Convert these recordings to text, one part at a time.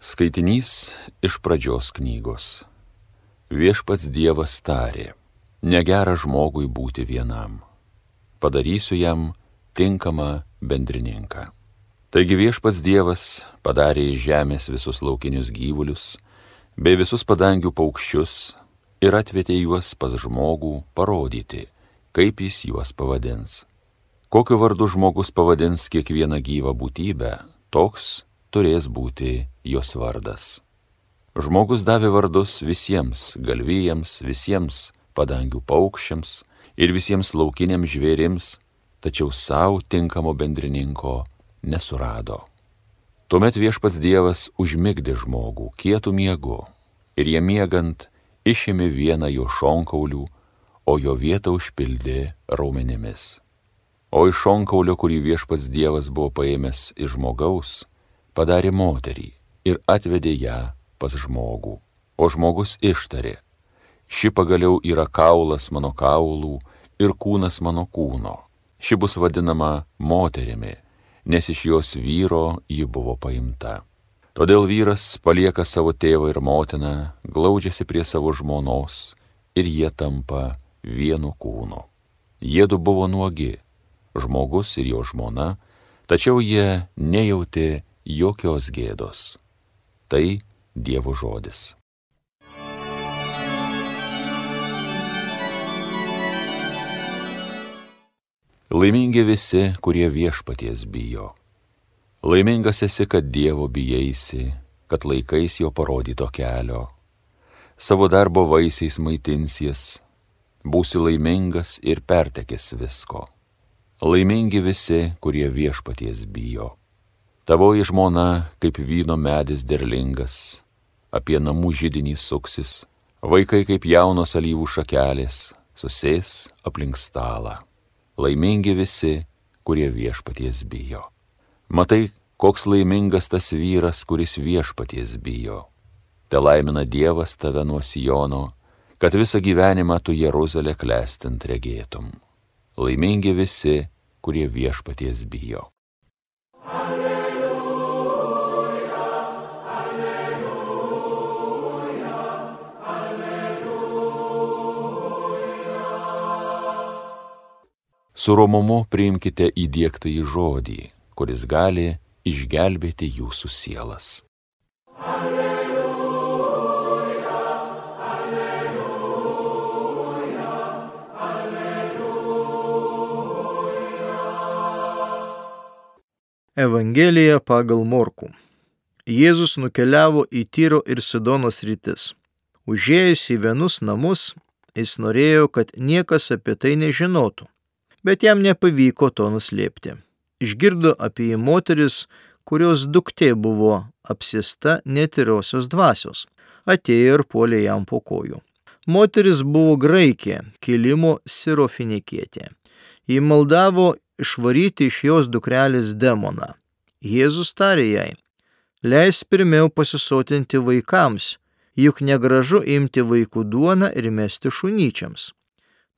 Skaitinys iš pradžios knygos. Viešpats Dievas tarė, negera žmogui būti vienam. Padarysiu jam tinkamą bendrininką. Taigi viešpats Dievas padarė iš žemės visus laukinius gyvulius, bei visus padangių paukščius ir atvietė juos pas žmogų parodyti, kaip jis juos pavadins. Kokiu vardu žmogus pavadins kiekvieną gyvą būtybę, toks turės būti jos vardas. Žmogus davė vardus visiems galvijams, visiems padangių paukščiams ir visiems laukiniams žvėrims, tačiau savo tinkamo bendrininko nesurado. Tuomet viešpats Dievas užmigdė žmogų kietų miegu ir jie miegant išėmė vieną jo šonkaulių, o jo vietą užpildė raumenimis. O iš šonkaulio, kurį viešpats Dievas buvo paėmęs iš žmogaus, padarė moterį ir atvedė ją pas žmogų. O žmogus ištarė, ši pagaliau yra kaulas mano kaulų ir kūnas mano kūno. Ši bus vadinama moterimi, nes iš jos vyro ji buvo paimta. Todėl vyras palieka savo tėvą ir motiną, glaudžiasi prie savo žmonos ir jie tampa vienu kūnu. Jėdu buvo nuogi, žmogus ir jo žmona, tačiau jie nejautė jokios gėdos. Tai Dievo žodis. Laimingi visi, kurie viešpaties bijo. Laimingas esi, kad Dievo bijaisi, kad laikais jo parodyto kelio. Savo darbo vaisiais maitinsies, būsi laimingas ir pertekės visko. Laimingi visi, kurie viešpaties bijo. Tavoji žmona kaip vyno medis derlingas, apie namų žydinį suksis, vaikai kaip jaunos alyvų šakelės, susės aplink stalą. Laimingi visi, kurie viešpaties bijo. Matai, koks laimingas tas vyras, kuris viešpaties bijo. Te laimina Dievas tave nuo Sijono, kad visą gyvenimą tu Jeruzalę klestint regėtum. Laimingi visi, kurie viešpaties bijo. Alleluja. Su romumu priimkite įdėktą į žodį, kuris gali išgelbėti jūsų sielas. Alleluja, alleluja, alleluja. Evangelija pagal Morku. Jėzus nukeliavo į Tyro ir Sidonos rytis. Užėjęs į vienus namus, jis norėjo, kad niekas apie tai nežinotų bet jam nepavyko to nuslėpti. Išgirdo apie jį moteris, kurios duktė buvo apsista netyriosios dvasios. Atėjo ir puolė jam po kojų. Moteris buvo graikė, kilimo sirofinikietė. Ji maldavo išvaryti iš jos dukrelės demoną. Jėzus tarė jai, leis pirmiau pasisotinti vaikams, juk negražu imti vaikų duoną ir mesti šunyčiams.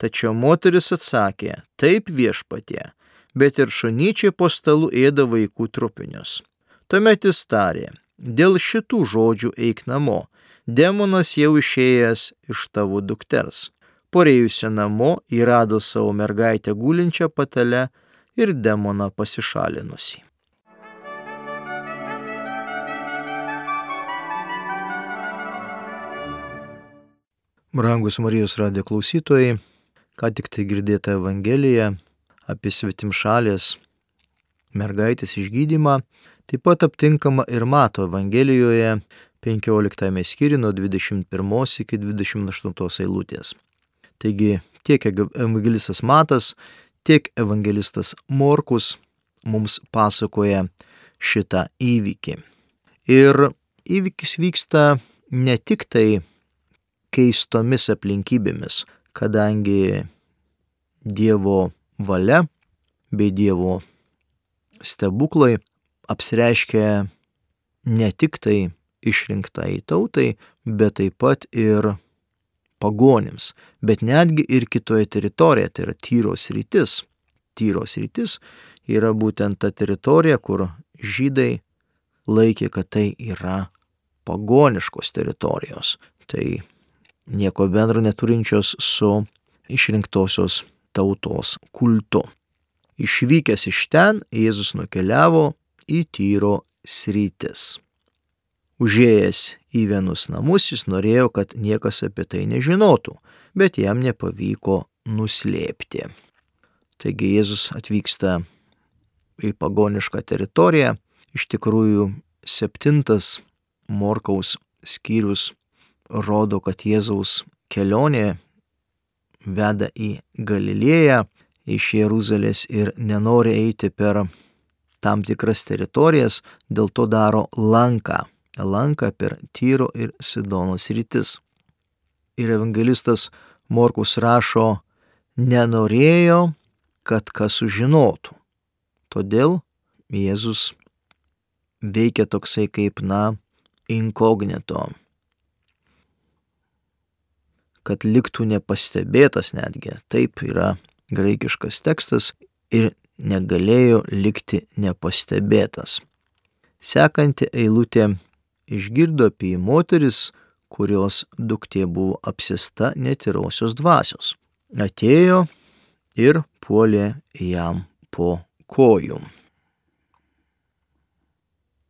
Tačiau moteris atsakė, taip viešpatie, bet ir šunyčiai po stalu ėda vaikų trupinius. Tuomet jis tarė, dėl šitų žodžių eik namo, demonas jau išėjęs iš tavo dukters. Porėjusi namo įrado savo mergaitę gulinčią patelę ir demoną pasišalinusi. Brangus Marijos radijo klausytojai, ką tik tai girdėta Evangelija apie svetimšalės mergaitės išgydymą, taip pat aptinkama ir Mato Evangelijoje 15 skyriui nuo 21 iki 28 eilutės. Taigi tiek evangelistas Matas, tiek evangelistas Morkus mums pasakoja šitą įvykį. Ir įvykis vyksta ne tik tai keistomis aplinkybėmis, kadangi Dievo valia bei Dievo stebuklai apsireiškia ne tik tai išrinktai tautai, bet taip pat ir pagonims, bet netgi ir kitoje teritorijoje, tai yra tyros rytis. Tyros rytis yra būtent ta teritorija, kur žydai laikė, kad tai yra pagoniškos teritorijos. Tai nieko bendro neturinčios su išrinktosios tautos kultu. Išvykęs iš ten, Jėzus nukeliavo į Tyro sritis. Užėjęs į vienus namus, jis norėjo, kad niekas apie tai nežinotų, bet jam nepavyko nuslėpti. Taigi Jėzus atvyksta į pagonišką teritoriją. Iš tikrųjų, septintas Morkaus skyrius rodo, kad Jėzaus kelionė veda į Galilėją iš Jeruzalės ir nenori eiti per tam tikras teritorijas, dėl to daro lanką. Lanką per Tyro ir Sidonos rytis. Ir evangelistas Morkus rašo, nenorėjo, kad kas sužinotų. Todėl Jėzus veikia toksai kaip, na, inkognito kad liktų nepastebėtas netgi. Taip yra graikiškas tekstas ir negalėjo likti nepastebėtas. Sekanti eilutė išgirdo apie moteris, kurios duktė buvo apsista netirosios dvasios. Atėjo ir puolė jam po kojų.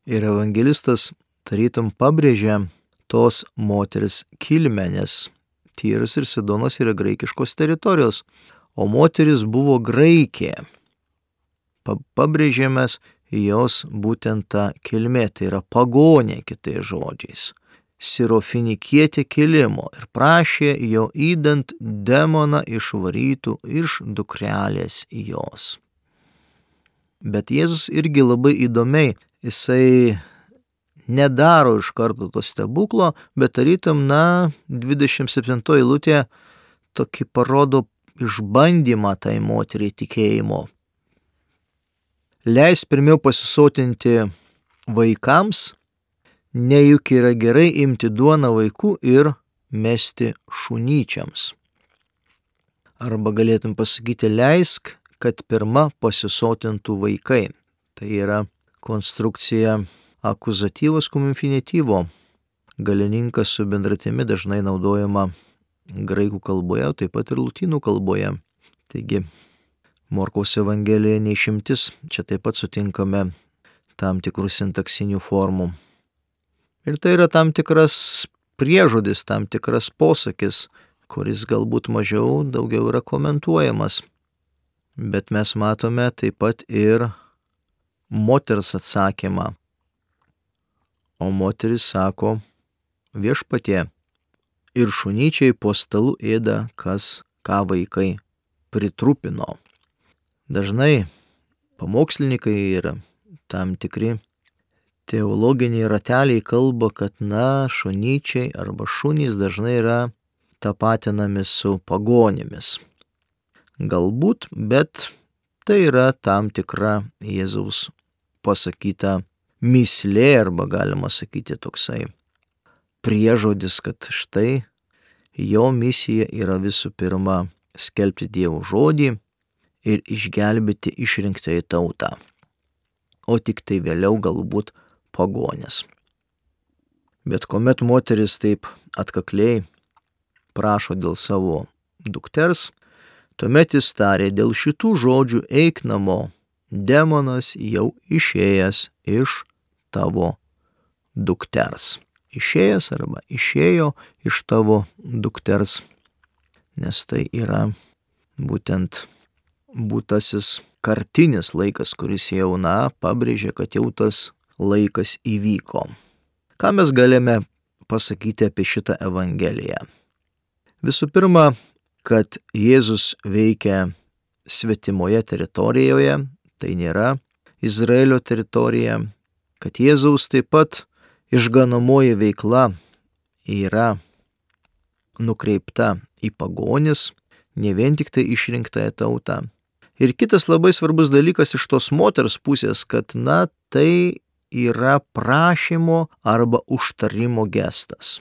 Ir evangelistas tarytum pabrėžia tos moteris kilmę, nes Tyras ir Sidonas yra graikiškos teritorijos, o moteris buvo graikė. Pabrėžėmės jos būtent tą kilmė, tai yra pagonė kitais žodžiais. Sirofinikietė kilimo ir prašė jo įdant demoną išvarytų iš dukrelės jos. Bet Jėzus irgi labai įdomiai, jisai nedaro iš karto to stebuklo, bet tarytum, na, 27 eilutė tokį parodo išbandymą tai moteriai tikėjimo. Leis pirmiau pasisotinti vaikams, ne juk yra gerai imti duoną vaikų ir mesti šunyčiams. Arba galėtum pasakyti, leisk, kad pirma pasisotintų vaikai. Tai yra konstrukcija akuzatyvos cum infinityvo. Galininkas su bendratimi dažnai naudojama graikų kalboje, taip pat ir lūtynų kalboje. Taigi, Morkaus Evangelija neišimtis, čia taip pat sutinkame tam tikrų sintaksinių formų. Ir tai yra tam tikras priežodis, tam tikras posakis, kuris galbūt mažiau, daugiau yra komentuojamas. Bet mes matome taip pat ir moters atsakymą O moteris sako, viešpatie, ir šunyčiai po stalu ėda, kas ką vaikai pritrupino. Dažnai pamokslininkai ir tam tikri teologiniai rateliai kalba, kad na, šunyčiai arba šunys dažnai yra tapatinami su pagonėmis. Galbūt, bet tai yra tam tikra Jėzaus pasakyta mislė arba galima sakyti toksai priežodis, kad štai jo misija yra visų pirma skelbti Dievo žodį ir išgelbėti išrinktąją tautą, o tik tai vėliau galbūt pagonės. Bet kuomet moteris taip atkakliai prašo dėl savo dukters, tuomet jis tarė dėl šitų žodžių eik namo, demonas jau išėjęs iš tavo dukters. Išėjęs arba išėjo iš tavo dukters, nes tai yra būtent būtasis kartinis laikas, kuris jau, na, pabrėžia, kad jau tas laikas įvyko. Ką mes galime pasakyti apie šitą Evangeliją? Visų pirma, kad Jėzus veikia svetimoje teritorijoje, tai nėra Izraelio teritorija, kad Jėzaus taip pat išganomoji veikla yra nukreipta į pagonis, ne vien tik tai išrinktąją tautą. Ir kitas labai svarbus dalykas iš tos moters pusės, kad, na, tai yra prašymo arba užtarimo gestas.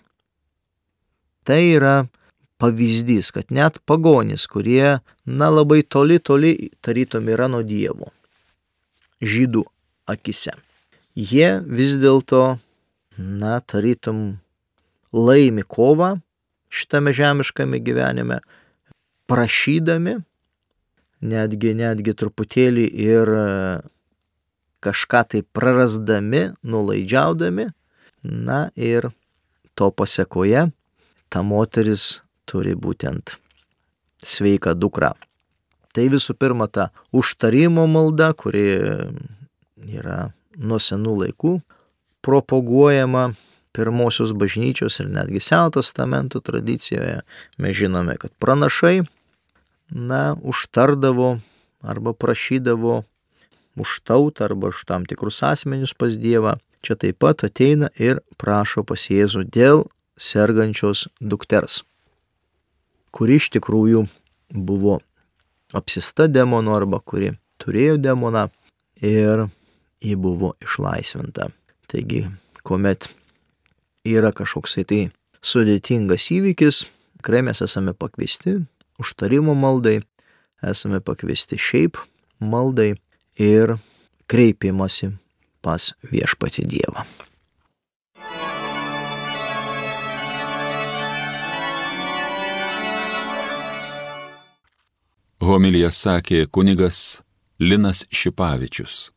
Tai yra pavyzdys, kad net pagonys, kurie, na, labai toli, toli tarytum yra nuo Dievo, žydų akise jie vis dėlto na, tarytum laimi kovą šitame žemiškame gyvenime, prašydami, netgi, netgi truputėlį ir kažką tai prarasdami, nulaidžiaudami, na ir to pasiekoje ta moteris turi būtent sveiką dukrą. Tai visų pirma ta užtarimo malda, kuri yra nuo senų laikų propaguojama pirmosios bažnyčios ir netgi Seno testamento tradicijoje. Mes žinome, kad pranašai, na, užtardavo arba prašydavo už tautą arba už tam tikrus asmenius pas Dievą. Čia taip pat ateina ir prašo pas Jėzų dėl sergančios dukters, kuri iš tikrųjų buvo apsista demono arba kuri turėjo demoną ir ji buvo išlaisvinta. Taigi, kuomet yra kažkoksai tai sudėtingas įvykis, tikrai mes esame pakviesti užtarimo maldai, esame pakviesti šiaip maldai ir kreipimasi pas viešpati Dievą. Homilija sakė kunigas Linas Šipavičius.